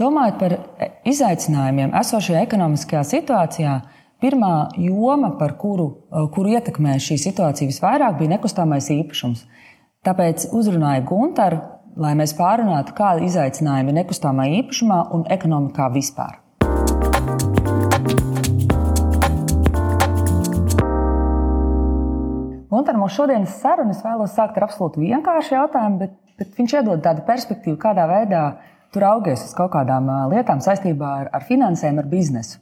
Domājot par izaicinājumiem esošajā ekonomiskajā situācijā, pirmā joma, par kuru, kuru ietekmē šī situācija visvairāk, bija nekustamais īpašums. Tāpēc uzrunāju Gunteru, lai mēs pārunātu, kādi izaicinājumi ir nekustamā īpašumā un ekonomikā vispār. Gunter, mūsu šodienas sarunas vēlos sākt ar absolūti vienkāršu jautājumu, bet, bet viņš iedod tādu perspektīvu, kādā veidā tu raugies uz kaut kādām lietām saistībā ar, ar finansēm, ar biznesu.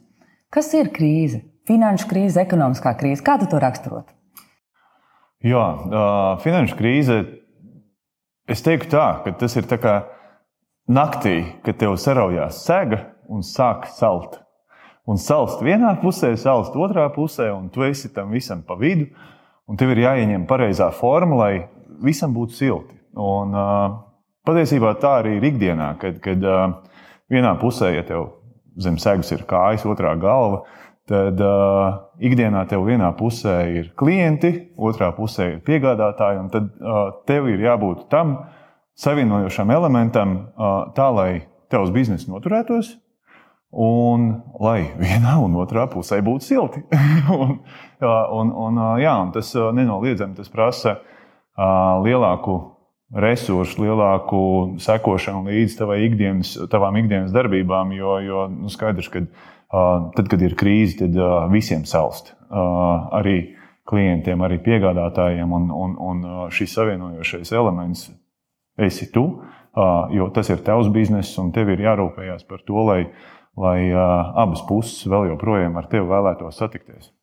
Kas ir krīze? Finanšu krīze, ekonomiskā krīze. Kā tu to raksturot? Jā, uh, finanšu krīze Es teiktu tā, ka tas ir kā naktī, kad tev saraujās sega un sāk salt. Un salst vienā pusē, salst otrā pusē, un tu esi tam visam pa vidu. Un tev ir jāieņem pareizā forma, lai visam būtu silti. Un, uh, patiesībā tā arī ir ikdienā, kad, kad uh, vienā pusē, ja tev zem segas ir kājas, otrā galva, tad uh, ikdienā tev vienā pusē ir klienti, otrā pusē ir piegādātāji, un tad uh, tev ir jābūt tam savienojošam elementam, uh, tā lai tavs biznesa noturētos. Un lai vienā un otrā pusē būtu silti. un, un, un, jā, un tas nenoliedzami tas prasa lielāku resursu, lielāku sekošanu līdz ikdienas, tavām ikdienas darbībām, jo, jo nu, skaidrs, ka Tad, kad ir krīze, tad visiem salst. Arī klientiem, arī piegādātājiem. Un, un, un šis savienojošais elements esi tu, jo tas ir tavs bizness, un tev ir jārūpējas par to, lai, lai abas puses vēl joprojām ar tevi vēlētos satikties.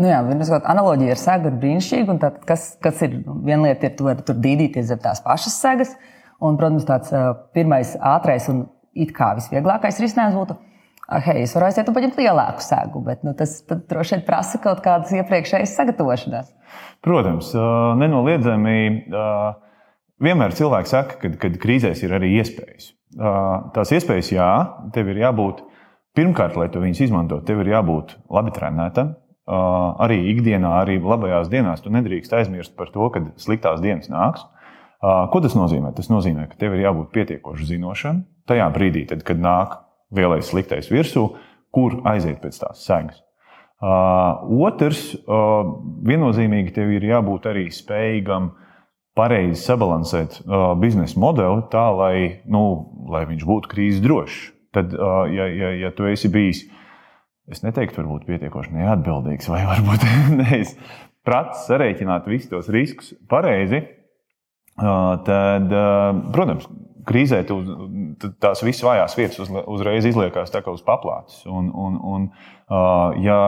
Nu jā, vienkārši analoģija ar segu ir brīnišķīga. Tad, kas, kas ir viena lieta, ir tur, tur dīdīties zem tās pašas segas. Un, protams, tāds uh, pirmais, ātrais un it kā visvieglākais risinājums būtu hei, es varu aiziet un paņemt lielāku segu, bet nu, tas droši vien prasa kaut kādas iepriekšējas sagatavošanās. Protams, nenoliedzami. Vienmēr cilvēks saka, ka kad krīzēs ir arī iespējas. Tās iespējas, jā, tev ir jābūt pirmkārt, lai tu viņus izmantotu, tev ir jābūt labi trenētam. Arī ikdienā, arī labajās dienās, tu nedrīkst aizmirst par to, ka sliktās dienas nāks. Ko tas nozīmē? Tas nozīmē, ka tev ir jābūt pietiekoši zinošam tajā brīdī, tad, kad nāk lielais sliktais virsū, kur aiziet pēc tās segas. Uh, otrs, uh, viennozīmīgi tev ir jābūt arī spējīgam pareizi sabalansēt uh, biznesa modeli tā, lai, nu, lai viņš būtu krīzes drošs. Tad, uh, ja, ja, ja tu esi bijis, es neteiktu, varbūt pietiekoši neatbildīgs, vai varbūt neesi prats sarēķināt visus tos riskus pareizi, tad, protams, krīzē tu, tās visas vājās vietas uz, uzreiz izliekās uz paplātes. Un, un, un, ja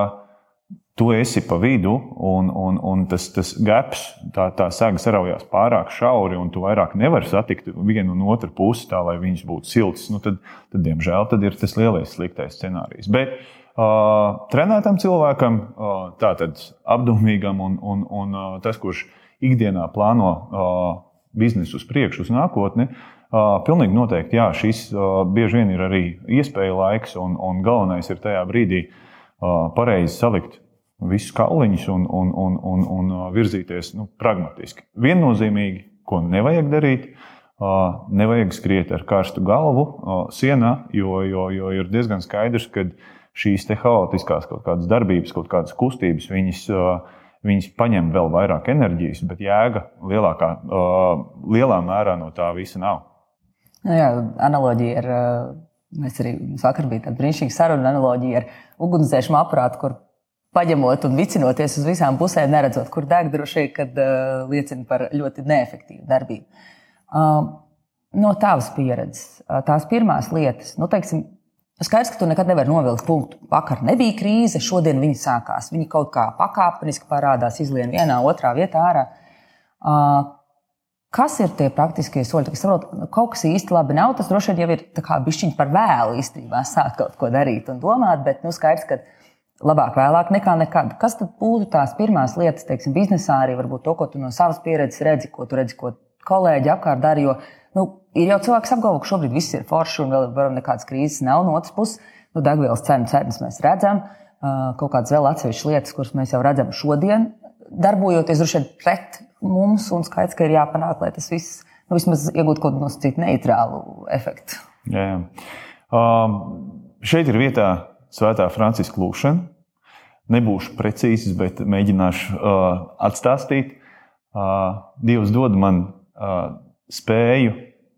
tu esi pa vidu, un, un, un tas, tas gaps, tā, tā saga saraujās pārāk šauri, un tu vairāk nevari satikt vienu un otru pusi tā, lai viņas būtu siltas, nu tad, tad, diemžēl, tad ir tas lielais sliktais scenārijs. Bet, uh, trenētam cilvēkam, uh, tātad apdomīgam un, un, un uh, tas, kurš ikdienā plāno uh, biznesu uz priekšu, uz nākotni, uh, Pilnīgi noteikti, jā, šis bieži vien ir arī iespēja laiks, un, un galvenais ir tajā brīdī pareizi salikt visus kauliņus un, un, un, un, un virzīties nu, pragmatiski. Viennozīmīgi, ko nevajag darīt, nevajag skriet ar karstu galvu sienā, jo, jo, jo ir diezgan skaidrs, ka šīs haotiskās kaut kādas darbības, kaut kādas kustības, viņas, viņas paņem vēl vairāk enerģijas, bet jēga lielākā, lielā mērā no tā visa nav. Nu, jā, analoģija ar, mēs arī vakar bija tāda brīnišķīga saruna, analoģija ar ugunsdzēsmu aparātu, kur paņemot un vicinoties uz visām pusēm, neredzot, kur deg, droši vien, kad uh, liecina par ļoti neefektīvu darbību. Uh, no tavas pieredzes, uh, tās pirmās lietas, nu, teiksim, Skaidrs, ka tu nekad nevari novilkt punktu. Vakar nebija krīze, šodien viņi sākās. Viņi kaut kā pakāpeniski parādās, izlien vienā, otrā vietā ārā. Kas ir tie praktiskie soļi? Es saprotu, ka kaut kas īsti labi nav. Tas droši vien jau ir bijis par vēlu īstenībā sākt kaut ko darīt un domāt, bet nu, skaidrs, ka labāk vēlāk nekā nekad. Kas tad būtu tās pirmās lietas, teiksim, biznesā, arī varbūt to, ko tu no savas pieredzes redzi, ko tu redzi, ko kolēģi apkārt dara. Nu, ir jau cilvēks apgalvo, ka šobrīd viss ir forši un vēl varam nekādas krīzes nav. No otras puses, nu, degvielas cenu cenas mēs redzam, kaut kādas vēl atsevišķas lietas, kuras mēs jau redzam šodien, darbojoties droši vien pret mums, un skaidrs, ka ir jāpanāk, lai tas viss nu, vismaz iegūtu kaut kādu nosacītu neitrālu efektu. Jā, jā. Šeit ir vietā Svētā Franciska lūkšana. Nebūšu precīzs, bet mēģināšu atstāstīt. Dievs dod man spēju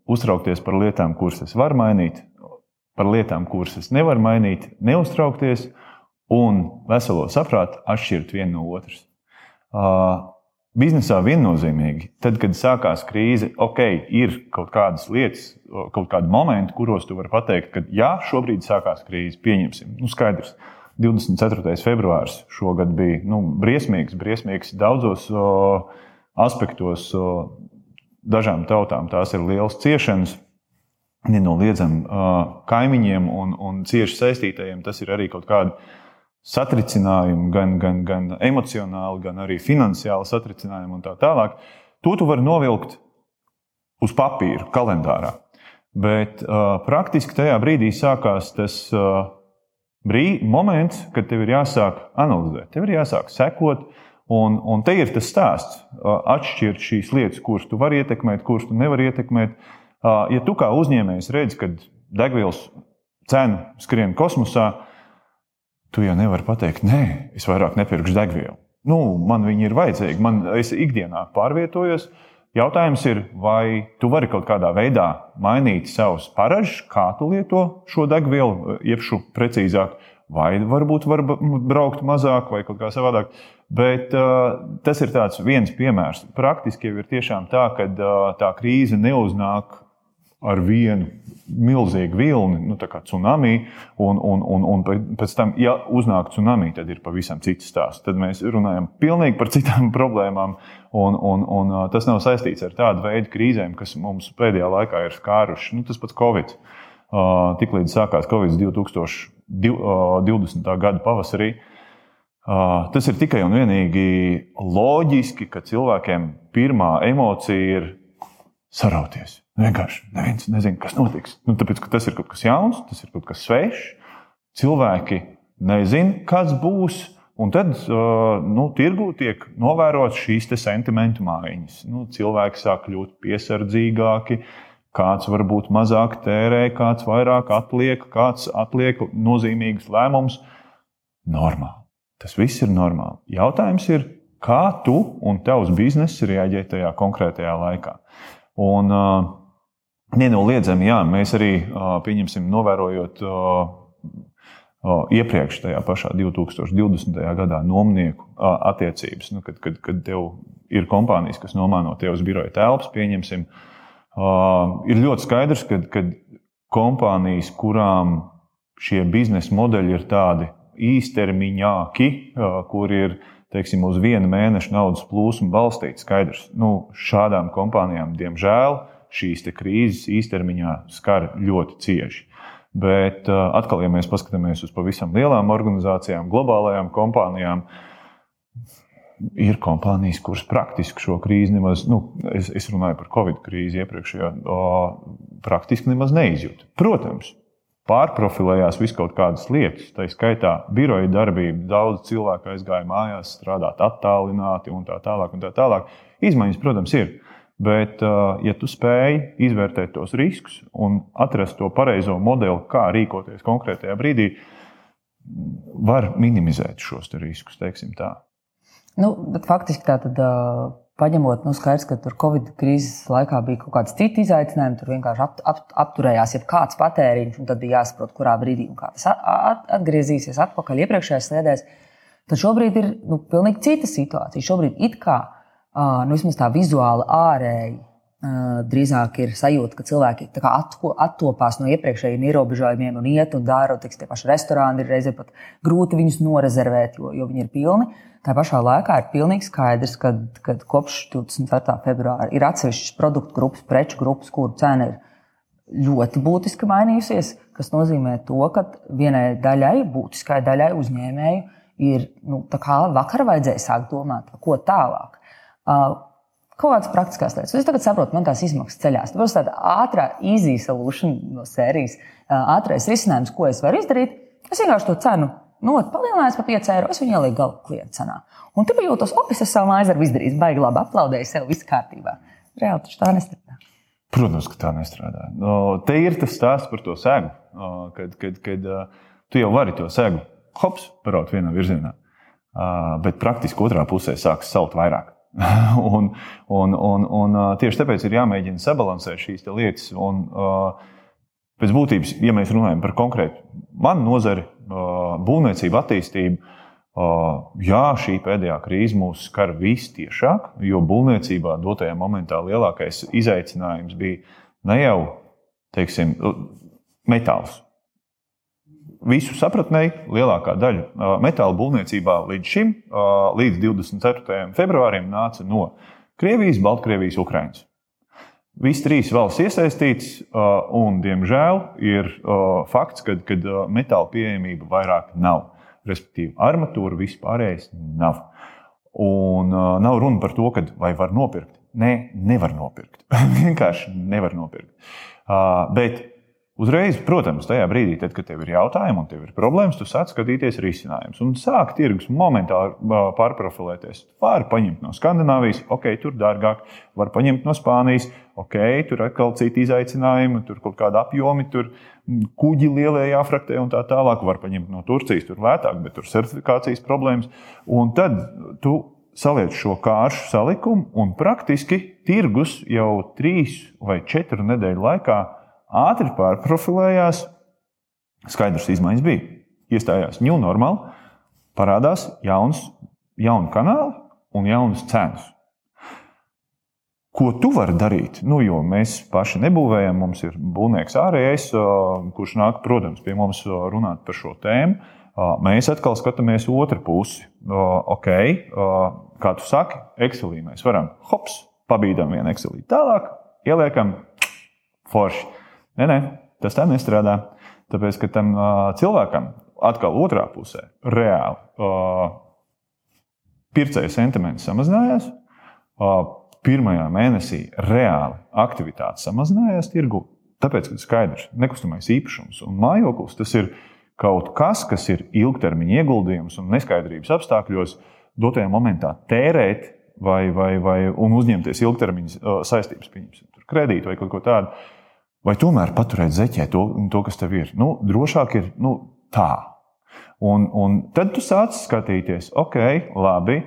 uztraukties par lietām, kuras es varu mainīt, par lietām, kuras es nevaru mainīt, neuztraukties un veselo saprātu atšķirt vienu no otras. Uh, biznesā viennozīmīgi, tad, kad sākās krīze, ok, ir kaut kādas lietas, kaut kādi momenti, kuros tu vari pateikt, ka jā, šobrīd sākās krīze, pieņemsim, nu, skaidrs. 24. februāris šogad bija nu, briesmīgs, briesmīgs daudzos o, aspektos. O, dažām tautām tās ir liels ciešanas, nenoliedzami kaimiņiem un, un cieši saistītajiem. Tas ir arī kaut kāda satricinājumi, gan, gan, gan emocionāli, gan arī finansiāli satricinājumi un tā tālāk. To tu vari novilkt uz papīra, kalendārā. Bet uh, praktiski tajā brīdī sākās tas uh, brīdis, moments, kad tev ir jāsāk analizēt, tev ir jāsāk sekot. Un, un te ir tas stāsts, atšķirt šīs lietas, kuras tu vari ietekmēt, kuras tu nevari ietekmēt. Ja tu kā uzņēmējs redz, ka degvielas cena skrien kosmosā, tu jau nevari pateikt, nē, es vairāk nepirkšu degvielu. Nu, man viņi ir vajadzīgi, man es ikdienā pārvietojos. Jautājums ir, vai tu vari kaut kādā veidā mainīt savus paražus, kā tu lieto šo degvielu, iepšu precīzāk, vai varbūt var braukt mazāk vai kaut kā savādāk. Bet uh, tas ir viens piemērs. Praktiski jau ir tiešām tā, ka uh, tā krīze neuznāk ar vienu milzīgu vilni, nu, tā kā tsunami, un, un, un, un pēc tam, ja uznāk tsunami, tad ir pavisam cits stāsts. Tad mēs runājam pilnīgi par citām problēmām, un, un, un tas nav saistīts ar tādu veidu krīzēm, kas mums pēdējā laikā ir skāruši. Nu, tas pats Covid. Tiklīdz sākās Covid 2020. gada pavasarī, tas ir tikai un vienīgi loģiski, ka cilvēkiem pirmā emocija ir sarauties Vienkārši neviens nezina, kas notiks. Nu, tāpēc, tas ir kaut kas jauns, tas ir kaut kas svešs. Cilvēki nezina, kas būs. Un tad nu, tirgū tiek novērotas šīs sentimentu mājiņas. Nu, cilvēki sāk kļūt piesardzīgāki, kāds varbūt mazāk tērē, kāds vairāk atliek, kāds atliek nozīmīgus lēmumus. Normāli. Tas viss ir normāli. Jautājums ir, kā tu un tavs bizness reaģē tajā konkrētajā laikā. Un, uh, Nenoliedzami, jā, mēs arī pieņemsim, novērojot iepriekš tajā pašā 2020. gadā nomnieku attiecības, nu, kad, kad, kad tev ir kompānijas, kas nomāno tev uz biroja telpas, pieņemsim, ir ļoti skaidrs, ka kompānijas, kurām šie biznesa modeļi ir tādi īstermiņāki, kur ir teiksim, uz vienu mēnešu naudas plūsmu balstīti, skaidrs, nu, šādām kompānijām, diemžēl, šīs krīzes īstermiņā skar ļoti cieši. Bet uh, atkal, ja mēs paskatāmies uz pavisam lielām organizācijām, globālajām kompānijām, ir kompānijas, kuras praktiski šo krīzi nemaz, nu, es, es runāju par Covid krīzi iepriekšējā, praktiski nemaz neizjūt. Protams, pārprofilējās vis kaut kādas lietas, tā skaitā biroja darbība, daudz cilvēku aizgāja mājās, strādāt attālināti un tā tālāk. Un tā tālāk. Izmaiņas, protams, ir. Bet, ja tu spēj izvērtēt tos riskus un atrast to pareizo modeli, kā rīkoties konkrētajā brīdī, var minimizēt šos riskus. Nu, faktiski tā tad. Paņemot, nu, skaidrs, ka tur Covid krīzes laikā bija kaut kāds cits izaicinājums, tur vienkārši ap, ap, apturējās jebkāds patēriņš, un tad bija jāsaprot, kurā brīdī tas atgriezīsies atpakaļ iepriekšējās sēdēs. Tad šobrīd ir nu, pilnīgi cita situācija. Šobrīd it kā nu, vismaz tā vizuāli ārēji. Drīzāk ir sajūta, ka cilvēki atko, attopās no iepriekšējiem ierobežojumiem un iet un dara. Tiks, tie paši restorāni ir reizē pat grūti viņus norezervēt, jo, jo viņi ir pilni. Tā pašā laikā ir pilnīgi skaidrs, ka kopš 24. februāra ir atsevišķas produktu grupas, preču grupas, kuru cena ir ļoti būtiski mainījusies. Tas nozīmē, to, ka vienai daļai, būtiskai daļai uzņēmēju, ir nu, vakar vajadzēja sākt domāt, ko tālāk. Kaut kādas praktiskās lietas. Es tagad saprotu, man tās izmaksas ceļās. Tas ir tāds ātrā, easy solution no sērijas. Ātrais risinājums, ko es varu izdarīt. Es vienkārši to cenu nu, palielinājos par 5 eiro, es viņu ielieku gala klienta cenā. Un tu jūtos, o, es savu mājas darbu izdarījis, baigi labi aplaudēju sev, viss kārtībā. Reāli taču tā nestrādā. Protams, ka tā nestrādā. Te ir tas stāsts par to sēgu, kad, kad, kad tu jau vari to sēgu hops, paraut vienā virzienā, bet praktiski otrā pusē sāks salt vairāk. un, un, un, un tieši tāpēc ir jāmēģina sabalansēt šīs lietas. Un, pēc būtības, ja mēs runājam par konkrētu manu nozari, būvniecību, attīstību, jā, šī pēdējā krīze mūs skar vistiešāk, jo būvniecībā dotajā momentā lielākais izaicinājums bija ne jau teiksim, metāls. Visu sapratnēji, lielākā daļa metāla būvniecībā līdz šim, līdz 24. februārim, nāca no Krievijas, Baltkrievijas, Ukrainas. Visi trīs valsts iesaistīts, un, diemžēl, ir fakts, ka metāla pieejamība vairāk nav. Respektīvi, armatūra vispārējais nav. Un uh, nav runa par to, vai var nopirkt. Nē, nevar nopirkt. Vienkārši nevar nopirkt. Uh, bet Uzreiz, protams, tajā brīdī, tad, kad tev ir jautājumi un tev ir problēmas, tu sāc skatīties risinājumus un sāk tirgus momentāli pārprofilēties. Var paņemt no Skandinavijas, ok, tur dārgāk, var paņemt no Spānijas, ok, tur atkal citi izaicinājumi, tur kaut kāda apjomi, tur kuģi lielie jāfraktē un tā tālāk. Var paņemt no Turcijas, tur lētāk, bet tur certifikācijas problēmas. Un tad tu saliec šo kāršu salikumu un praktiski tirgus jau trīs vai četru nedēļu laikā ātri pārprofilējās. Skaidrs, izmaiņas bija. Iestājās New Normal, parādās jauns, jauni kanāli un jaunas cenas. Ko tu vari darīt? Nu, jo mēs paši nebūvējam, mums ir būvnieks ārējais, kurš nāk, protams, pie mums runāt par šo tēmu. Mēs atkal skatāmies otru pusi. Ok, kā tu saki, Excelī mēs varam hops, pabīdam vienu Excelī tālāk, ieliekam forši. Nē, nē, tas tā nestrādā. Tāpēc, ka tam cilvēkam atkal otrā pusē reāli pircēju sentiments samazinājās. Pirmajā mēnesī reāli aktivitāte samazinājās tirgu. Tāpēc, ka skaidrs, nekustamais īpašums un mājoklis tas ir kaut kas, kas ir ilgtermiņa ieguldījums un neskaidrības apstākļos dotajā momentā tērēt vai, vai, vai uzņemties ilgtermiņa saistības, pieņemsim, kredītu vai kaut ko tādu vai tomēr paturēt zeķē to, to kas tev ir? Nu, drošāk ir nu, tā. Un, un tad tu sāc skatīties, ok, labi,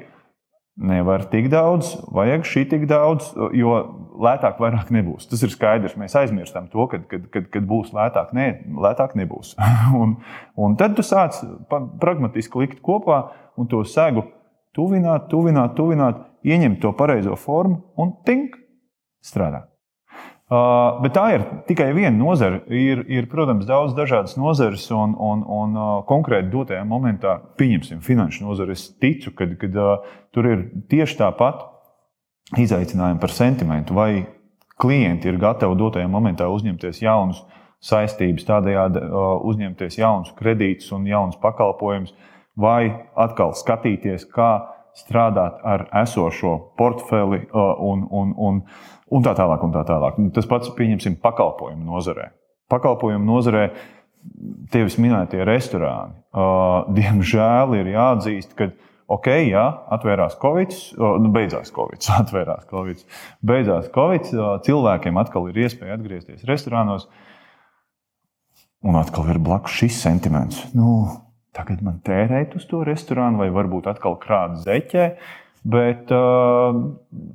nevar tik daudz, vajag šī tik daudz, jo lētāk vairāk nebūs. Tas ir skaidrs. Mēs aizmirstam to, ka, kad, kad, kad būs lētāk, nē, lētāk nebūs. un, un tad tu sāc pragmatiski likt kopā un to segu tuvināt, tuvināt, tuvināt, ieņemt to pareizo formu un tink, strādāt. Uh, bet tā ir tikai viena nozara. Ir, ir, protams, daudz dažādas nozares, un, un, un uh, konkrēti dotajā momentā, pieņemsim, finanšu nozari, es ticu, ka uh, tur ir tieši tāpat izaicinājumi par sentimentu. Vai klienti ir gatavi dotajā momentā uzņemties jaunus saistības, tādējādi uh, uzņemties jaunus kredītus un jaunus pakalpojumus, vai atkal skatīties, kā strādāt ar esošo portfeli uh, un, un, un un tā tālāk. Un tā tālāk. Tas pats pieņemsim pakalpojumu nozarē. Pakalpojumu nozarē tevis minētie restorāni. Uh, diemžēl ir jāatzīst, ka ok, jā, atvērās Covid, uh, nu, beidzās Covid, atvērās Covid, beidzās Covid, cilvēkiem atkal ir iespēja atgriezties restorānos. Un atkal ir blakus šis sentiments. Nu, tagad man tērēt uz to restorānu, vai varbūt atkal krāt zeķē. Uh, Bet uh,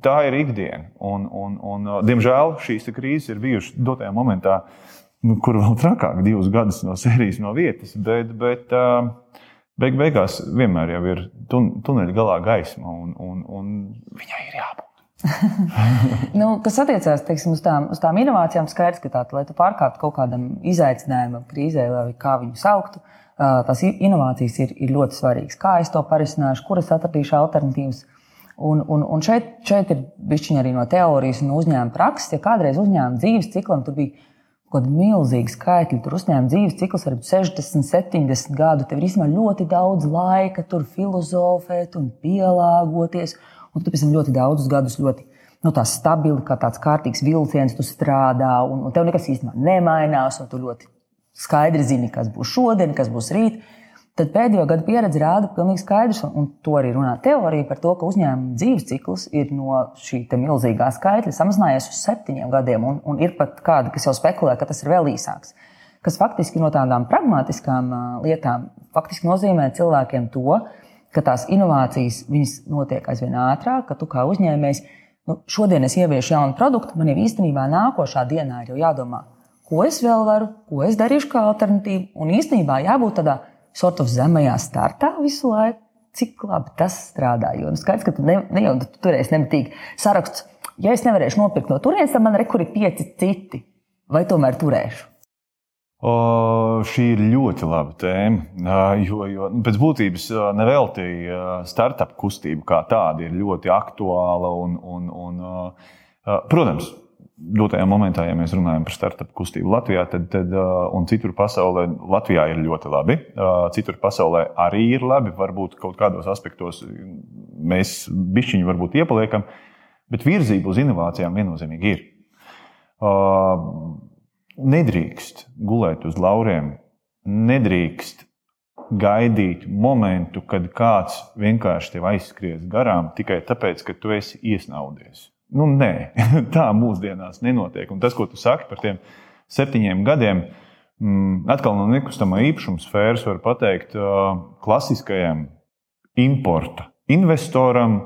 tā ir ikdiena. Un, un, un, uh, diemžēl šīs krīzes ir bijušas dotajā momentā, nu, kur vēl trakāk, divus gadus no sērijas no vietas. Bet, bet uh, beig beigās vienmēr ir tun, tuneļa galā gaisma, un, un, un viņai ir jābūt. nu, kas attiecās teiksim, uz, tām, uz tām inovācijām, skaidrs, ka tā, lai tu pārkāptu kaut kādam izaicinājumam, krīzē, vai kā viņu sauktu, tās inovācijas ir, ir ļoti svarīgas. Kā es to parisināšu, kur es atradīšu alternatīvas Un, un, un šeit, šeit ir bišķiņa arī no teorijas un uzņēmuma prakses. Ja kādreiz uzņēmuma dzīves ciklam tur bija kaut kāda milzīga skaitļa, tur uzņēmuma dzīves cikls būt 60, 70 gadu. Tev ir īstenībā ļoti daudz laika tur filozofēt un pielāgoties. Un tu pēc tam ļoti daudzus gadus ļoti nu, tā stabili, kā tāds kārtīgs vilciens, tu strādā, un, un tev nekas īstenībā nemainās, un tu ļoti skaidri zini, kas būs šodien, kas būs rīt. tad pēdējo gadu pieredze rāda pilnīgi skaidrs, un, to arī runā teorija par to, ka uzņēmuma dzīves cikls ir no šī milzīgā skaitļa samazinājies uz septiņiem gadiem, un, un ir pat kādi, kas jau spekulē, ka tas ir vēl īsāks. Kas faktiski no tādām pragmatiskām lietām nozīmē cilvēkiem to, ka tās inovācijas notiek aizvien ātrāk, ka tu kā uzņēmējs nu, šodien es ieviešu jaunu produktu, man jau īstenībā nākošā dienā ir jādomā, ko es vēl varu, ko es darīšu kā alternatīvu, un īstenībā jābūt tādā sort of zemajā startā visu laiku. Cik labi tas strādā. Jo nu, skaidrs, ka tu, ne, ne jau tu turēsi nemitīgi saraksts. Ja es nevarēšu nopirkt no turienes, tad man ir pieci citi. Vai tomēr turēšu? O, šī ir ļoti laba tēma. Jo, jo nu, pēc būtības nevelti startup kustība kā tāda ir ļoti aktuāla. Un, un, un, protams, dotajā momentā, ja mēs runājam par startup kustību Latvijā, tad, tad un citur pasaulē, Latvijā ir ļoti labi. Citur pasaulē arī ir labi. Varbūt kaut kādos aspektos mēs bišķiņu varbūt iepaliekam, bet virzība uz inovācijām viennozīmīgi ir. Nedrīkst gulēt uz lauriem, nedrīkst gaidīt momentu, kad kāds vienkārši tev aizskries garām tikai tāpēc, ka tu esi iesnaudies. Nu, nē, tā mūsdienās nenotiek. Un tas, ko tu saki par tiem septiņiem gadiem, mm, atkal no nekustamā īpašuma sfēras, var pateikt, klasiskajam importa investoram,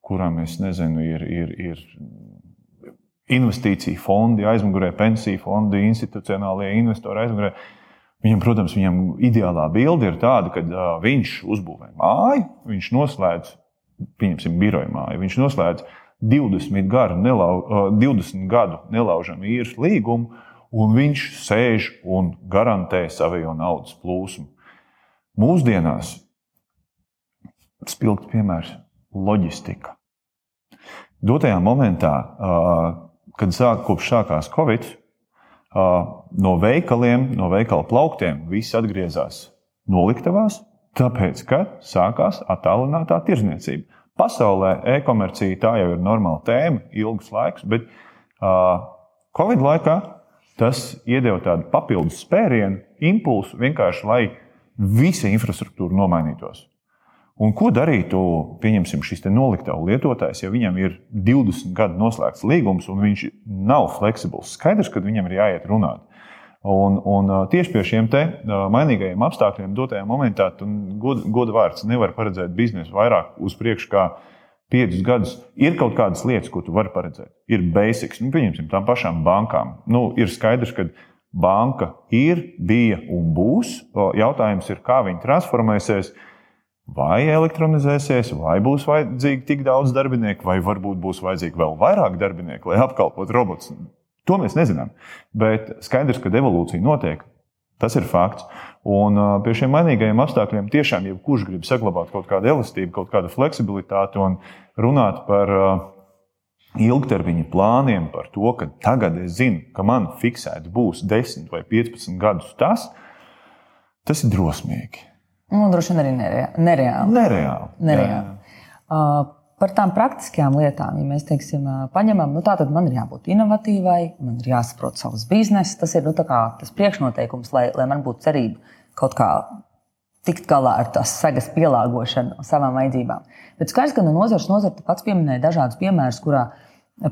kuram, es nezinu, ir, ir, ir investīcija fondi, aizmugurē pensiju fondi, institucionālie investori aizmugurē. Viņam, protams, viņam ideālā bilde ir tāda, ka uh, viņš uzbūvē māju, viņš noslēdz, pieņemsim, biroja māju, viņš noslēdz 20, garu, nelau, 20 gadu nelaužamu īres līgumu, un viņš sēž un garantē savu naudas plūsmu. Mūsdienās spilgts piemērs - loģistika. Dotajā momentā, kad sāk, kopš sākās Covid, no veikaliem, no veikala plauktiem viss atgriezās noliktavās, tāpēc, ka sākās attālinātā tirzniecība. Pasaulē e-komercija tā jau ir normāla tēma, ilgs laiks, bet uh, Covid laikā tas iedeva tādu papildus spērienu, impulsu vienkārši, lai visa infrastruktūra nomainītos. Un ko darītu, pieņemsim, šis noliktavu lietotājs, ja viņam ir 20 gadu noslēgts līgums un viņš nav fleksibls? Skaidrs, ka viņam ir jāiet runāt. Un, un tieši pie šiem te mainīgajiem apstākļiem, dotajā momentā, goda god vārds nevar paredzēt biznesu vairāk uz priekšu kā piecus gadus. Ir kaut kādas lietas, ko tu vari paredzēt. Ir basics, nu, pieņemsim, tām pašām bankām. Nu, ir skaidrs, ka banka ir, bija un būs. Jautājums ir, kā viņi transformēsies. Vai elektronizēsies, vai būs vajadzīgi tik daudz darbinieku, vai varbūt būs vajadzīgi vēl vairāk darbinieku, lai apkalpotu robotus. To mēs nezinām. Bet skaidrs, ka evolūcija notiek. Tas ir fakts. Un pie šiem mainīgajiem apstākļiem tiešām jebkurš grib saglabāt kaut kādu elastību, kaut kādu fleksibilitāti un runāt par ilgtermiņa plāniem, par to, ka tagad es zinu, ka man fiksēts būs 10 vai 15 gadus tas, tas ir drosmīgi. Un droši vien arī nereāli. Nereāli. nereāli. Uh, Par tām praktiskajām lietām, ja mēs teiksim, paņemam, nu, tā tad man ir jābūt inovatīvai, man ir jāsaprot savs biznesa. Tas ir nu, tas priekšnoteikums, lai, lai man būtu cerība kaut kā tikt galā ar tās sagas pielāgošanu savām vajadzībām. Bet skaidrs, ka no nozares nozara pats pieminēja dažādus piemērus, kurā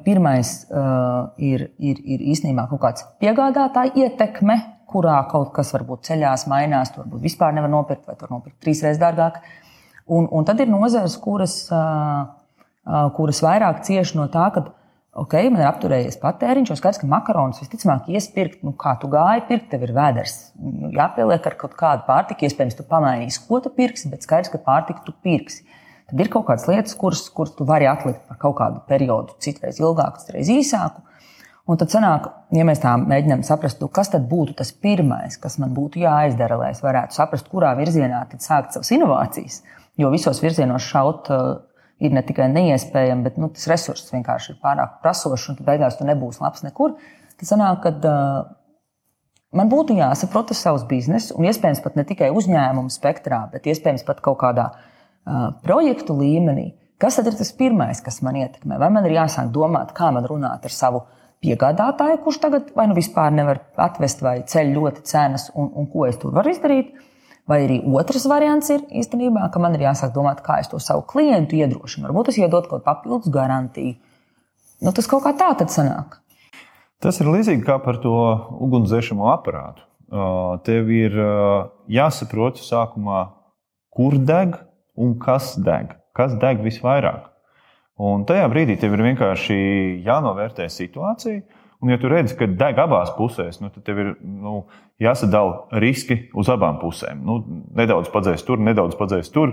pirmais uh, ir, ir, ir īstenībā kaut kāds piegādātāja ietekme, kurā kaut kas varbūt ceļās, mainās, to varbūt vispār nevar nopirkt, vai to nopirkt trīsreiz dārgāk. Uh, Un, un tad ir nozares, kuras, kuras vairāk cieši no tā, ka okay, man ir apturējies patēriņš, jo skaidrs, ka makaronus visticamāk iespirkt, nu, kā tu gāji, pirkt, tev ir vēders. Nu, jāpieliek ar kaut kādu pārtiku, iespējams, tu pamainīsi, ko tu pirksi, bet skaidrs, ka pārtiku tu pirksi. Tad ir kaut kādas lietas, kuras, kuras tu vari atlikt par kaut kādu periodu, citreiz ilgāku, citreiz īsāku. Un tad sanāk, ja mēs tā mēģinām saprast, nu, kas tad būtu tas pirmais, kas man būtu jāizdara, lai es varētu saprast, kurā virzienā sākt savas inovācijas. Jo visos virzienos šaut uh, ir ne tikai neiespējami, bet nu, tas resurss vienkārši ir pārāk prasošs, un beigās tu nebūsi labs nekur. Tas sanāk, ka uh, man būtu jāsaprot savs bizness, un iespējams pat ne tikai uzņēmumu spektrā, bet iespējams pat kaut kādā uh, projektu līmenī. Kas tad ir tas pirmais, kas man ietekmē? Vai man ir jāsāk domāt, kā man runāt ar savu piegādātāju, kurš tagad vai nu vispār nevar atvest vai ceļ ļoti cenas, un, un ko es tur varu izdarīt? Vai arī otrs variants ir īstenībā, ka man ir jāsāk domāt, kā es to savu klientu iedrošinu. Varbūt es iedod kaut kādu papildus garantiju. Nu, tas kaut kā tā tad sanāk. Tas ir līdzīgi kā par to ugunsdzēsamo aparātu. Tev ir jāsaprot sākumā, kur deg un kas deg. Kas deg visvairāk? Un tajā brīdī tev ir vienkārši jānovērtē situācija. Un, ja tu redzi, ka deg abās pusēs, nu, tad tev ir nu, jāsadala riski uz abām pusēm. Nu, nedaudz padzēs tur, nedaudz padzēs tur.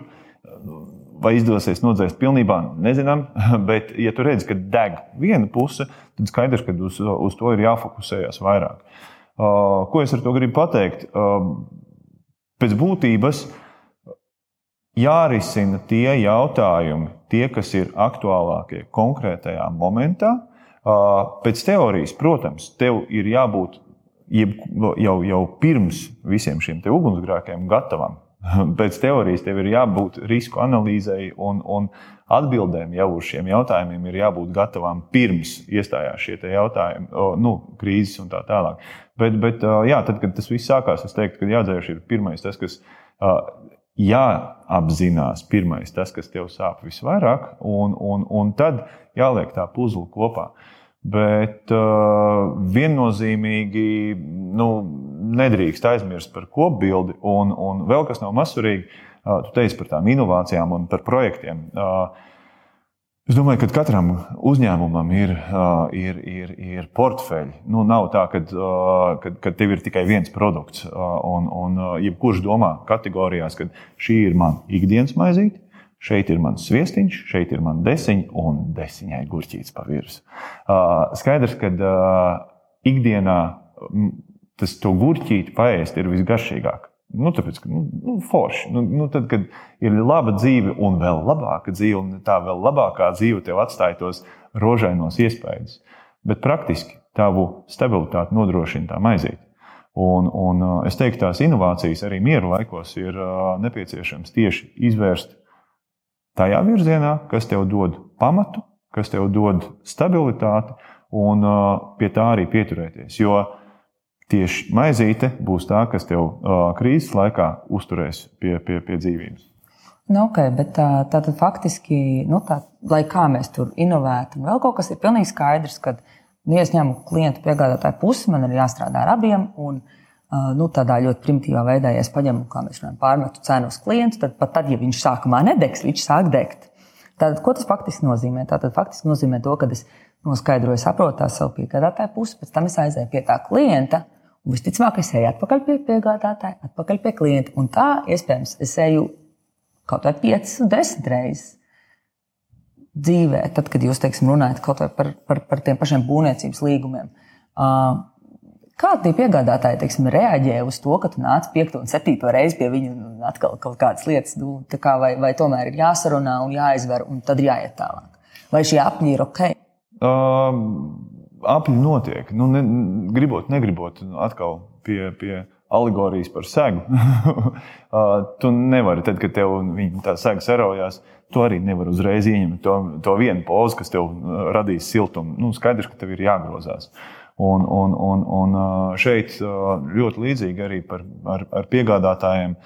Vai izdosies nodzēst pilnībā, nezinām. Bet, ja tu redzi, ka deg viena puse, tad skaidrs, ka uz, uz to ir jāfokusējas vairāk. Uh, ko es ar to gribu pateikt? Uh, pēc būtības jārisina tie jautājumi, tie, kas ir aktuālākie konkrētajā momentā. Pēc teorijas, protams, tev ir jābūt jau, jau pirms visiem šiem ugunsgrēkiem gatavam. Pēc teorijas tev ir jābūt risku analīzei un, un atbildēm jau uz šiem jautājumiem ir jābūt gatavām pirms iestājās šie jautājumi, nu, krīzes un tā tālāk. Bet, bet jā, tad, kad tas viss sākās, es teiktu, ka jādzēš ir pirmais tas, kas jāapzinās pirmais tas, kas tev sāp visvairāk, un, un, un tad jāliek tā puzle kopā. Bet uh, viennozīmīgi nu, nedrīkst aizmirst par kopbildi, un, un vēl kas nav mazsvarīgi, uh, tu teici par tām inovācijām un par projektiem. Uh, Es domāju, ka katram uzņēmumam ir, ir, ir, ir portfeļi. Nu, nav tā, ka, tev ir tikai viens produkts. Un, un jebkurš domā kategorijās, ka šī ir mana ikdienas maizīte, šeit ir mans viestiņš, šeit ir mana desiņa un desiņai gurķītis pa virsmu. Skaidrs, ka ikdienā tas to gurķīti paēst ir visgaršīgāk. Nu, tāpēc, ka nu, nu, forši. Nu, nu, tad, kad ir laba dzīve un vēl labāka dzīve, un tā vēl labākā dzīve tev atstāja tos rožainos iespējas. Bet praktiski tavu stabilitāti nodrošina tā maizīte. Un, un es teiktu, tās inovācijas arī miera laikos ir nepieciešams tieši izvērst tajā virzienā, kas tev dod pamatu, kas tev dod stabilitāti, un pie tā arī pieturēties. Jo tieši maizīte būs tā, kas tev krīzes laikā uzturēs pie, pie, pie dzīvības. Nu, okay, bet tā, tā tad faktiski, nu, tā, lai kā mēs tur inovētu, vēl kaut kas ir pilnīgi skaidrs, ka, nu, ja es ņemu klientu piegādātāju pusi, man ir jāstrādā ar abiem. Un, nu, tādā ļoti primitīvā veidā, ja es paņemu, kā mēs runājam, pārmetu cenu uz klientu, tad pat tad, ja viņš sākumā nedegs, viņš sāk degt. Tātad, ko tas faktiski nozīmē? Tas faktiski nozīmē to, ka es noskaidroju, saprotu savu piegādātāju pusi, pēc tam es aizēju pie tā klienta, Un visticamāk, es eju atpakaļ pie piegādātāja, atpakaļ pie klienta. Un tā, iespējams, es eju kaut vai 5, 10 reizes dzīvē, tad, kad jūs teiksim, runājat par, par, par tiem pašiem būvniecības līgumiem. Kā tie piegādātāji teiksim, reaģē uz to, ka tu nāc piekto un septīto reizi pie viņa un atkal kaut kādas lietas, nu, kā, vai, vai tomēr ir jāsarunā un jāizver, un tad jāiet tālāk? Vai šie apļi ir ok? Um, apli notiek. Nu, ne, gribot, negribot, atkal pie, pie alegorijas par segu. tu nevari, tad, kad tev tā sega sarojās, tu arī nevari uzreiz ieņemt to, to vienu pozu, kas tev radīs siltumu. Nu, skaidrs, ka tev ir jāgrozās. Un, un, un, un šeit ļoti līdzīgi arī par, ar, ar piegādātājiem.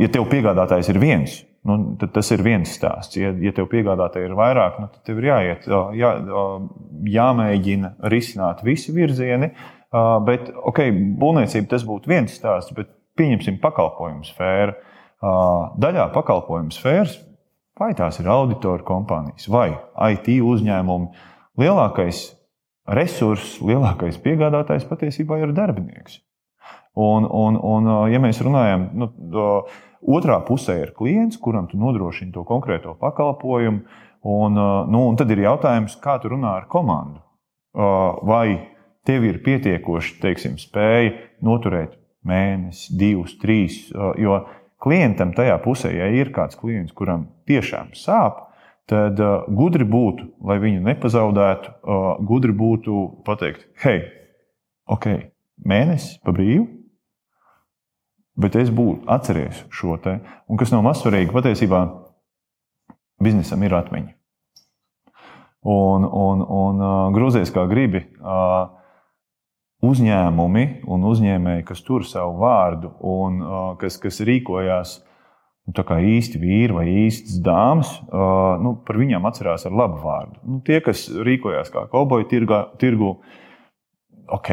Ja tev piegādātājs ir viens, Nu, tas ir viens stāsts. Ja, ja tev piegādātāji ir vairāk, nu, tad tev ir jāiet, jā, jāmēģina risināt visi virzieni. Bet, ok, būvniecība tas būtu viens stāsts, bet pieņemsim pakalpojumu sfēru. Daļā pakalpojumu sfēras, vai tās ir auditoru kompānijas vai IT uzņēmumi, lielākais resurss, lielākais piegādātājs patiesībā ir darbinieks. Un, un, un ja mēs runājam, nu, Otrā pusē ir klients, kuram tu nodrošini to konkrēto pakalpojumu. Un, uh, nu, un tad ir jautājums, kā tu runā ar komandu. Uh, vai tev ir pietiekoši teiksim, spēja noturēt mēnesi, divus, trīs. Uh, jo klientam tajā pusē, ja ir kāds klients, kuram tiešām sāp, tad gudri būtu, lai viņu nepazaudētu, gudri būtu pateikt, hei, ok, mēnesis pa brīvu, Bet es būtu atceries šo te, un kas nav mazsvarīgi, patiesībā biznesam ir atmiņa. Un, un, un grūzies kā gribi. Uzņēmumi un uzņēmēji, kas tur savu vārdu un kas, kas rīkojās nu, kā īsti vīri vai īstas dāmas, nu, par viņiem atcerās ar labu vārdu. Nu, tie, kas rīkojās kā kauboju tirgu, ok,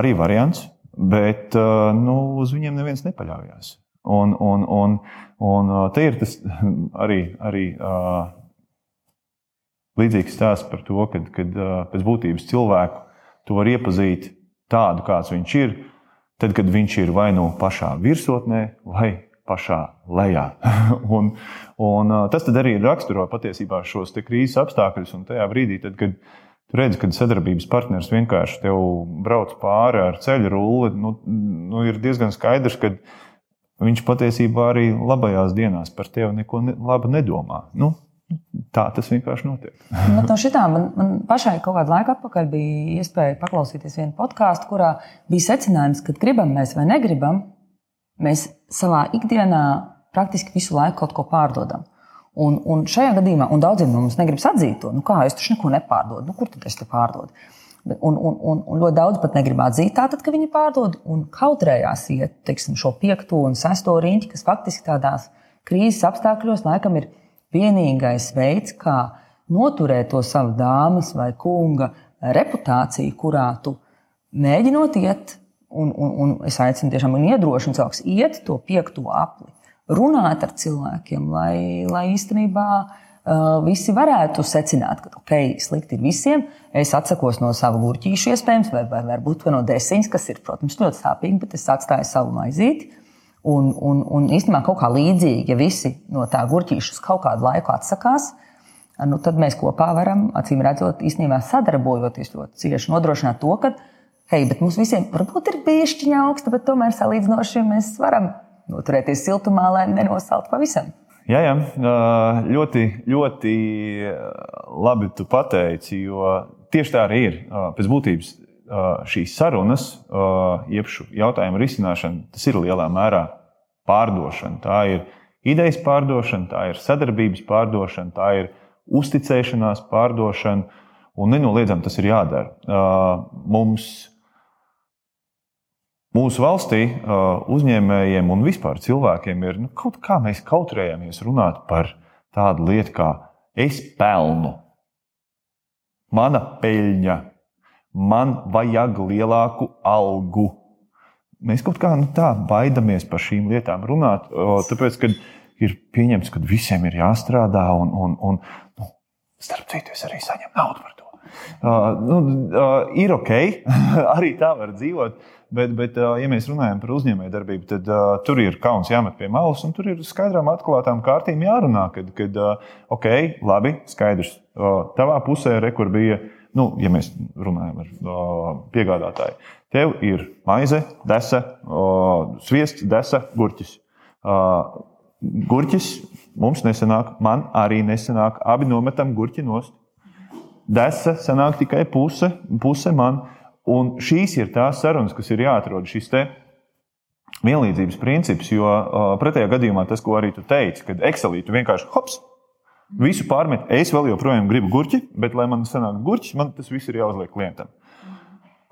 arī variants, bet uh, nu, uz viņiem neviens nepaļaujas. Un, un, un, un te ir tas arī, arī uh, līdzīgs stāsts par to, ka pēc būtības cilvēku tu vari iepazīt tādu, kāds viņš ir, tad, kad viņš ir vai nu pašā virsotnē, vai pašā lejā. un, un tas arī raksturo patiesībā šos krīzes apstākļus. Un tajā brīdī, tad, kad tu redzi, ka sadarbības partneris vienkārši tev brauc pāri ar ceļu rulli, nu, nu, ir diezgan skaidrs, ka viņš patiesībā arī labajās dienās par tevi neko ne, labu nedomā. Nu, Tā tas vienkārši notiek. nu, no šitā, man, man pašai kaut kādu laiku atpakaļ bija iespēja paklausīties vienu podkāstu, kurā bija secinājums, ka gribam mēs vai negribam, mēs savā ikdienā praktiski visu laiku kaut ko pārdodam. Un, un šajā gadījumā, un daudziem no mums negribas atzīt to, nu kā es taču neko nepārdodu, nu, kur tad es te pārdodu? Un, un, un, un ļoti daudz pat negrib atzīt, tātad, ka viņi pārdod un kautrējās iet teiksim, šo piekto un sesto riņķi, kas faktiski tādās krīzes apstākļos laikam ir vienīgais veids, kā noturēt to savu dāmas vai kunga reputāciju, kurā tu mēģinot iet, un, un, un es aicinu tiešām un iedrošinu cilvēkus iet to piekto apli, runāt ar cilvēkiem, lai, lai īstenībā visi varētu secināt, ka ok, slikti ir visiem. Es atsakos no sava gurķīša, iespējams, vai, vai varbūt no desiņas, kas ir, protams, ļoti sāpīgi, bet es atstāju savu maizīti. Un, un, un īstenībā kaut kā līdzīgi, ja visi no tā gurķīšas kaut kādu laiku atsakās, nu, tad mēs kopā varam, acīm redzot, īstenībā sadarbojoties ļoti cieši nodrošināt to, ka, hei, bet mums visiem varbūt ir bišķiņa augsta, bet tomēr salīdzinoši mēs varam noturēties siltumā, lai nenosalt pavisam. Jā, jā, ļoti, ļoti labi tu pateici, jo tieši tā arī ir. Pēc būtības šīs sarunas, jeb šo jautājumu risināšana, tas ir lielā mērā pārdošana. Tā ir idejas pārdošana, tā ir sadarbības pārdošana, tā ir uzticēšanās pārdošana, un nenoliedzami tas ir jādara. Mums, mūsu valstī, uzņēmējiem un vispār cilvēkiem ir nu, kaut kā mēs kautrējamies runāt par tādu lietu kā es pelnu, mana peļņa man vajag lielāku algu. Mēs kaut kā nu, tā baidāmies par šīm lietām runāt, tāpēc, ka ir pieņemts, ka visiem ir jāstrādā, un, un, un nu, starp citu, es arī saņemu naudu par to. Uh, nu, uh, ir ok, arī tā var dzīvot. Bet, bet uh, ja mēs runājam par uzņēmējdarbību, tad uh, tur ir kauns jāmet pie malas, un tur ir skaidrām, atklātām kārtīm jārunā. Kad, kad uh, ok, labi, skaidrs, uh, tavā pusē re, kur bija uh, nu, ja mēs runājam ar uh, piegādātāju, tev ir maize, desa, uh, sviests, desa, gurķis. Uh, gurķis mums nesanāk, man arī nesanāk. Abi nometam gurķi nost. Desa sanāk tikai puse, puse man. Un šīs ir tās sarunas, kas ir jāatrod šis te vienlīdzības princips, jo pretējā gadījumā tas, ko arī tu teici, kad Excelī tu vienkārši hops, Visu pārmet. Es vēl joprojām gribu gurķi, bet, lai man sanāk gurķis, man tas viss ir jāuzliek klientam.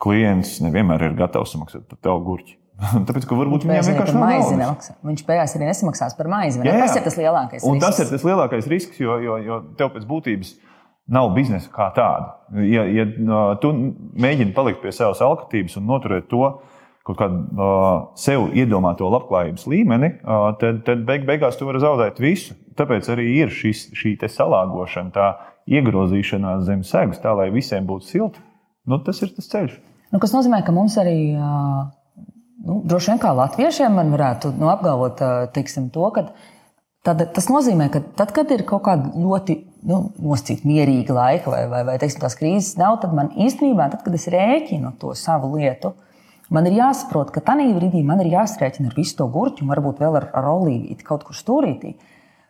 Klients nevienmēr ir gatavs samaksāt par tavu gurķi. Tāpēc, ka varbūt viņam vienkārši nav maizi nemaksā. Viņš beigās arī nesamaksās par maizi. Jā, jā. Tas ir tas lielākais un risks. Tas ir tas lielākais risks, jo, jo, jo tev pēc būtības nav biznesa kā tāda. Ja, ja tu mēģini palikt pie savas alkatības un noturēt to kaut kādu uh, sev iedomāto labklājības līmeni, uh, tad, tad beig, beigās tu vari zaudēt visu. Tāpēc arī ir šis, šī salāgošana, tā iegrozīšanās zem segas, tā lai visiem būtu silti. Nu, tas ir tas ceļš. Nu, kas nozīmē, ka mums arī, nu, droši vien kā latviešiem, man varētu nu, apgalvot teiksim, to, ka tad, tas nozīmē, ka tad, kad ir kaut kāda ļoti nu, nosacīta mierīga laika vai, vai, vai teiksim, tās krīzes nav, tad man īstenībā, tad, kad es rēķinu to savu lietu, Man ir jāsaprot, ka tajā brīdī man ir jāsrēķina ar visu to gurķu, varbūt vēl ar, ar olīvīti kaut kur stūrītī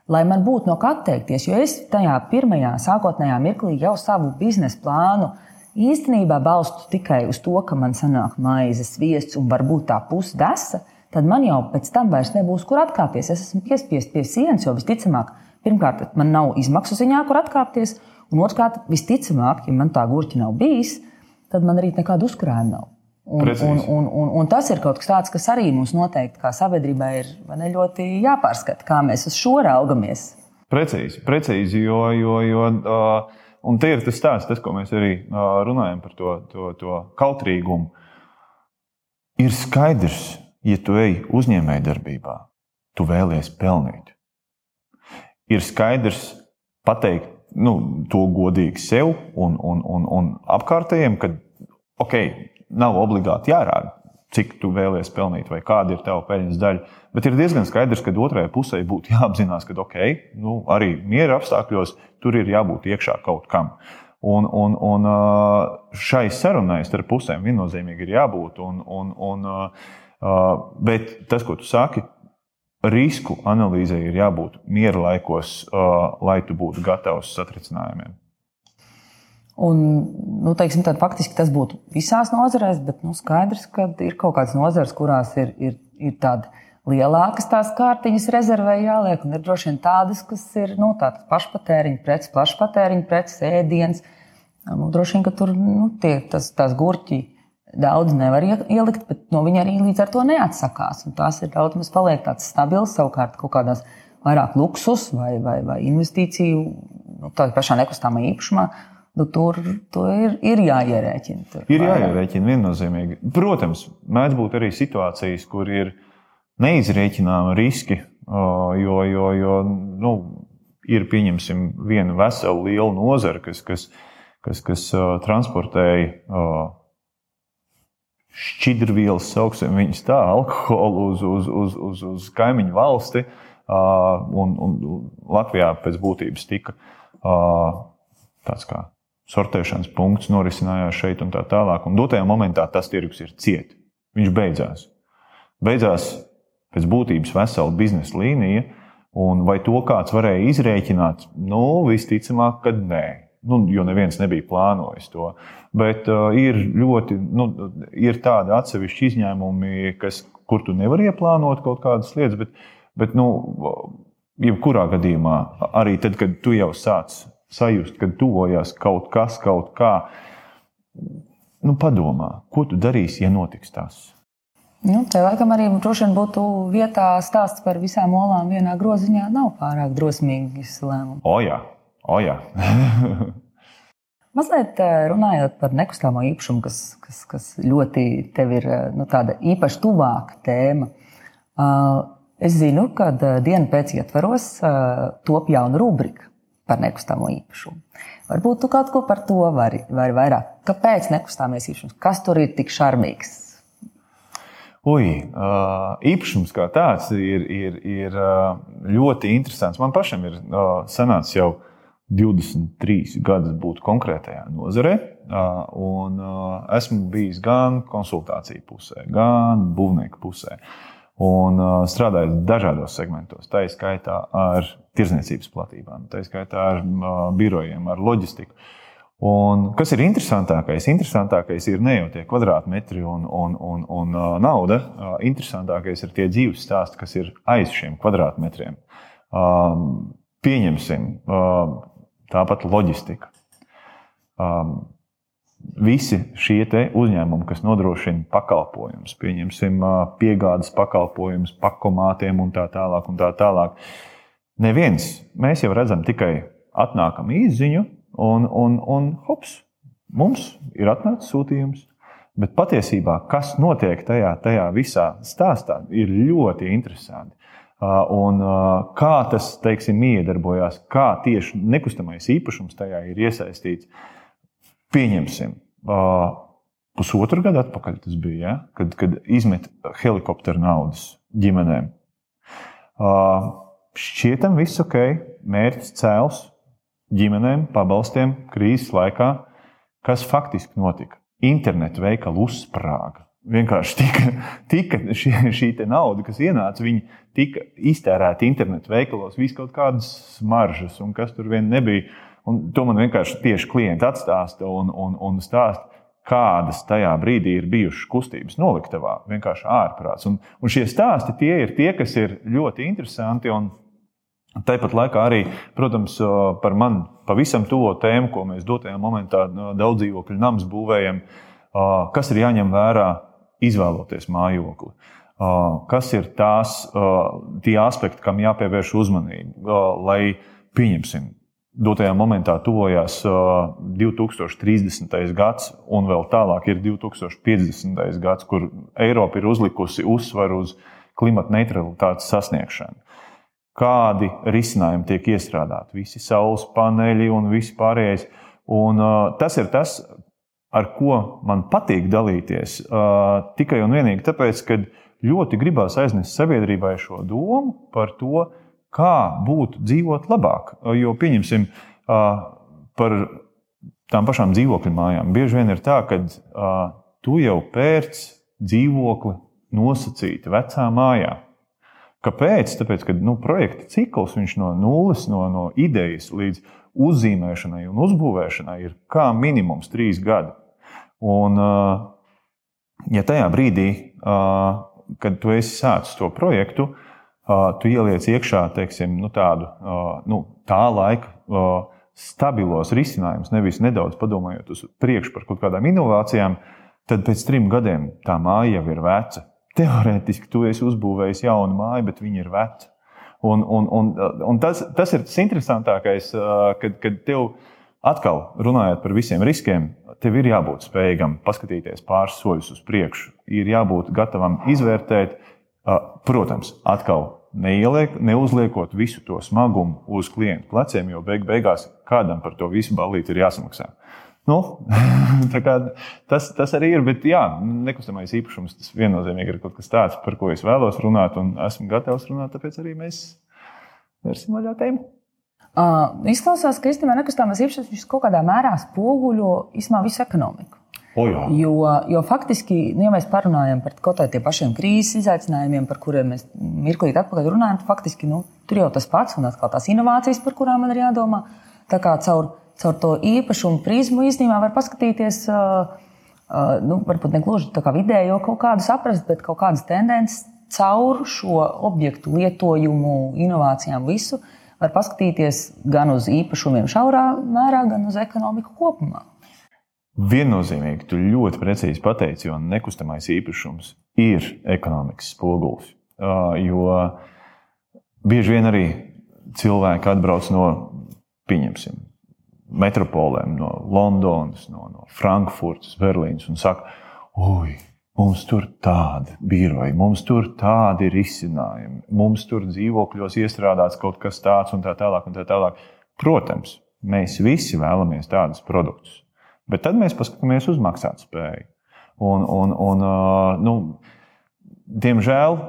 lai man būtu no kā atteikties. Jo es tajā pirmajā, sākotnējā mirklī jau savu biznesa plānu īstenībā balstu tikai uz to, ka man sanāk maizes, viests un varbūt tā pusdesa. Tad man jau pēc tam vairs nebūs, kur atkāpties. Es esmu piespiests pie sienas, jo visticamāk, pirmkārt, man nav izmaksu ziņā, kur atkāpties. Un otrkārt, visticamāk, ja man tā gurķa nav bijis, tad man arī nekāda uzkrājuma nav. Un, un, un, un, un tas ir kaut kas tāds, kas arī mums noteikti kā sabiedrībai ir ne, ļoti jāpārskata, kā mēs uz šo raugamies. Precīzi, precīzi jo, jo, jo uh, un te ir tas stāsts, tas, ko mēs arī uh, runājam par to, to, to kautrīgumu. Ir skaidrs, ja tu ej uzņēmējdarbībā, tu vēlies pelnīt. Ir skaidrs pateikt nu, to godīgi sev un, un, un, un apkārtējiem, ka ok, nav obligāti jārāda, cik tu vēlies pelnīt vai kāda ir tava peļņas daļa. Bet ir diezgan skaidrs, ka otrajai pusē būtu jāapzinās, ka ok, nu, arī miera apstākļos tur ir jābūt iekšā kaut kam. Un, un, un šai sarunai starp pusēm viennozīmīgi ir jābūt. Un, un, un, bet tas, ko tu saki, risku analīzē ir jābūt miera laikos, lai tu būtu gatavs satricinājumiem. Un, nu, teiksim, tad, faktiski tas būtu visās nozarēs, bet nu, skaidrs, ka ir kaut kādas nozares, kurās ir, ir, ir tādas lielākas tās kārtiņas rezervē jāliek, un ir droši vien tādas, kas ir nu, pašpatēriņa preces, plašpatēriņa preces, ēdienas. Nu, droši vien, ka tur nu, tie, tas, tās gurķi daudz nevar ielikt, bet no viņa arī līdz ar to neatsakās. Un tās ir daudz maz paliek tāds stabils, savukārt kaut kādās vairāk luksus vai, vai, vai investīciju, nu, tādā pašā nekustamā īpašumā nu, tur, tur ir, ir jāierēķina. Tur ir jāierēķina viennozīmīgi. Protams, mēdz būt arī situācijas, kur ir neizrēķināma riski, jo, jo, jo nu, ir pieņemsim viena vesela liela nozara, kas, kas, kas, kas transportēja šķidrvielas, sauksim viņus tā, alkoholu uz, uz, uz, uz, uz kaimiņu valsti. Un, un Latvijā pēc būtības tika tāds kā sortēšanas punkts norisinājās šeit un tā tālāk. Un dotajā momentā tas tirgus ir ciet. Viņš beidzās. Beidzās pēc būtības vesela biznesa līnija, un vai to kāds varēja izrēķināt? Nu, visticamāk, ka nē. Nu, jo neviens nebija plānojis to. Bet uh, ir ļoti, nu, ir tādi atsevišķi izņēmumi, kas, kur tu nevari ieplānot kaut kādas lietas, bet, bet nu, jebkurā gadījumā, arī tad, kad tu jau sāc sajust, ka tuvojās kaut kas, kaut kā. Nu, padomā, ko tu darīsi, ja notiks tas? Nu, te laikam arī vien būtu vietā stāsts par visām olām vienā groziņā. Nav pārāk drosmīgs lēmums. O, jā, o, jā. Mazliet eh, runājot par nekustamo īpašumu, kas, kas, kas ļoti tev ir eh, nu, tāda īpaši tuvāka tēma. Uh, es zinu, ka dienu pēc ietvaros top jauna rubrika par nekustamo īpašumu. Varbūt tu kaut ko par to vari, vari vairāk. Kāpēc nekustāmies īpašums? Kas tur ir tik šarmīgs? Ui, īpašums kā tāds ir, ir, ir ļoti interesants. Man pašam ir sanācis jau 23 gadus būt konkrētajā nozarē, un esmu bijis gan konsultāciju pusē, gan būvnieku pusē. Un strādājot dažādos segmentos, tā izskaitā ar tirzniecības platībām, tā skaitā ar birojiem, ar loģistiku. Un kas ir interesantākais? Interesantākais ir ne jau tie kvadrātmetri un, un, un, un nauda. Interesantākais ir tie dzīves stāsti, kas ir aiz šiem kvadrātmetriem. Pieņemsim tāpat loģistika. Um, visi šie uzņēmumi, kas nodrošina pakalpojumus, pieņemsim uh, piegādes pakalpojumus, pakomātiem un tā tālāk. Un tā tālāk. Neviens. Mēs jau redzam tikai atnākam īziņu, un, un, un hops, mums ir atnācis sūtījums. Bet patiesībā, kas notiek tajā, tajā visā stāstā, ir ļoti interesanti. Un kā tas, teiksim, iedarbojās, kā tieši nekustamais īpašums tajā ir iesaistīts. Pieņemsim, pusotru gadu atpakaļ tas bija, ja? kad, kad izmet helikopteru naudas ģimenēm šķietam viss ok, mērķis cēls ģimenēm, pabalstiem krīzes laikā. Kas faktiski notika? Internetu veikalu uzsprāga. Vienkārši tika, tika šī, šī nauda, kas ienāca, viņi tika iztērēta internetu veikalos, vis kaut kādas smaržas un kas tur vien nebija. Un to man vienkārši tieši klienti atstāsta un, un, un stāsta, kādas tajā brīdī ir bijušas kustības noliktavā, vienkārši ārprāts. Un, un šie stāsti tie ir tie, kas ir ļoti interesanti. Tāpat laikā arī, protams, par mani pavisam tuvo tēmu, ko mēs dotajā momentā daudz dzīvokļu namus būvējam. kas ir jāņem vērā izvēloties mājokli. Kas ir tās, tie aspekti, kam jāpievērš uzmanība, lai pieņemsim, dotajā momentā tuvojās 2030. gads, un vēl tālāk ir 2050. gads, kur Eiropa ir uzlikusi uzsvaru uz klimata neutralitātes sasniegšanu. Kādi risinājumi tiek iestrādāti? Visi saules paneļi un viss pārējais. Un, uh, tas ir tas, ar ko man patīk dalīties. Tikai un vienīgi tāpēc, ka ļoti gribās aiznest sabiedrībai šo domu par to, kā būtu dzīvot labāk. Jo pieņemsim par tām pašām dzīvokļu mājām. Bieži vien ir tā, ka tu jau pērc dzīvokli nosacīti vecā mājā. Kāpēc? Tāpēc, ka nu, projekta cikls no nulles, no, no idejas līdz uzzīmēšanai un uzbūvēšanai ir kā minimums trīs gadi. Un, ja tajā brīdī kad tu esi sācis to projektu, tu ieliec iekšā teiksim, nu, tādu nu, tā laika stabilos risinājumus, nevis nedaudz padomājot uz priekšu par kaut kādām inovācijām, tad pēc trim gadiem tā māja jau ir veca. Teorētiski tu esi uzbūvējis jaunu māju, bet viņa ir veca. Un, un, un, un tas, tas ir tas interesantākais, kad, kad tev atkal runājot par visiem riskiem, tev ir jābūt spējīgam paskatīties pāris soļus uz priekšu. Ir jābūt gatavam izvērtēt, protams, atkal neieliek, neuzliekot visu to smagumu uz klientu pleciem, jo beig beigās kādam par to visu balīti ir jāsamaksā. Nu, tas, tas arī ir, bet jā, nekustamais īpašums tas viennozīmīgi ir kaut kas tāds, par ko es vēlos runāt, un esmu gatavs runāt, tāpēc arī mēs vērsim vaļā tēmu. Uh, izklausās, ka īstenībā nekustamais īpašums kaut kādā mērā spoguļo visu ekonomiku. O, jā. jo, jo faktiski, nu, ja mēs parunājam par kaut kādiem pašiem krīzes izaicinājumiem, par kuriem mēs mirklīt atpakaļ runājam, tad faktiski nu, tur jau tas pats un atkal tās inovācijas, par kurām man ir jādomā. Tā kā caur, caur to īpašumu prizmu īstenībā var paskatīties, nu, varbūt ne gluži tā kā vidējo kaut kādu saprast, bet kaut kādas tendences caur šo objektu lietojumu, inovācijām, visu. Var paskatīties gan uz īpašumiem šaurā mērā, gan uz ekonomiku kopumā. Viennozīmīgi, tu ļoti precīzi pateici, jo nekustamais īpašums ir ekonomikas spogulis. Jo bieži vien arī cilvēki atbrauc no, pieņemsim, metropolēm, no Londonas, no, no Frankfurtas, Berlīnas un saka, oi, Mums tur tādi biroji, mums tur tādi risinājumi, mums tur dzīvokļos iestrādāts kaut kas tāds un tā tālāk. Un tā tālāk. Protams, mēs visi vēlamies tādus produktus, bet tad mēs paskatāmies uz maksātspēju. Un, un, un, nu, diemžēl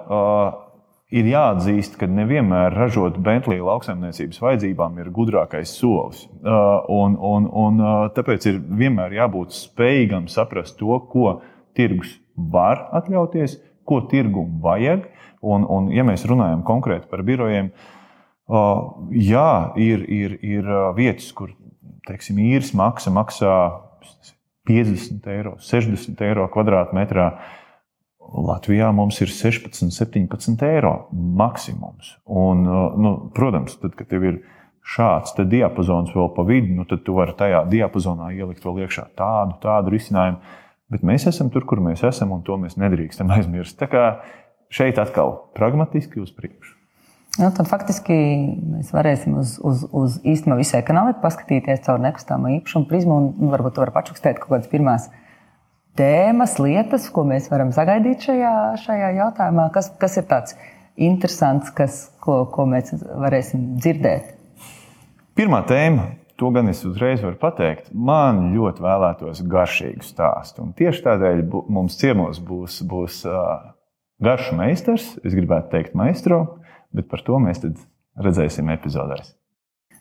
ir jāatzīst, ka nevienmēr ražot Bentley lauksaimniecības vajadzībām ir gudrākais solis. Un, un, un, tāpēc ir vienmēr jābūt spējīgam saprast to, ko tirgus var atļauties, ko tirgumu vajag. Un, un, ja mēs runājam konkrēti par birojiem, jā, ir, ir, ir vietas, kur teiksim, īres maksa maksā 50 eiro, 60 eiro kvadrātmetrā. Latvijā mums ir 16, 17 eiro maksimums. Un, nu, protams, tad, kad tev ir šāds diapazons vēl pa vidu, nu, tad tu vari tajā diapazonā ielikt vēl iekšā tādu, tādu risinājumu Bet mēs esam tur, kur mēs esam, un to mēs nedrīkstam aizmirst. Tā kā šeit atkal pragmatiski uz priekšu. Nu, tad faktiski mēs varēsim uz, uz, uz īstenībā visu ekonomiku paskatīties caur nekustamā īpašuma prizmu. Un, varbūt var pačukstēt kaut kādas pirmās tēmas, lietas, ko mēs varam sagaidīt šajā, šajā jautājumā. Kas, kas ir tāds interesants, kas, ko, ko mēs varēsim dzirdēt? Pirmā tēma To gan es uzreiz varu pateikt. Man ļoti vēlētos garšīgu stāstu. Un tieši tādēļ mums ciemos būs, būs garšu meistars. Es gribētu teikt, maistro, bet par to mēs redzēsim epizodēs.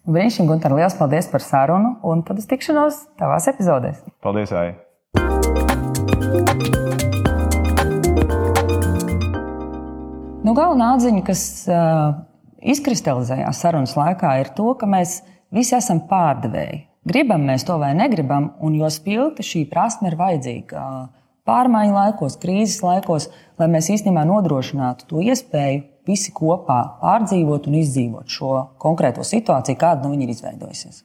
Brīnišķīgi, Gunter, liels paldies par sarunu, un tad uz tikšanos tavās epizodēs. Paldies, Ai! Nu, galvenā atziņa, kas uh, izkristalizējās sarunas laikā, ir to, ka mēs Visi esam pārdevēji. Gribam mēs to vai negribam, un jo spilgti šī prasme ir vajadzīga pārmaiņu laikos, krīzes laikos, lai mēs īstenībā nodrošinātu to iespēju visi kopā pārdzīvot un izdzīvot šo konkrēto situāciju, kāda nu viņa ir izveidojusies.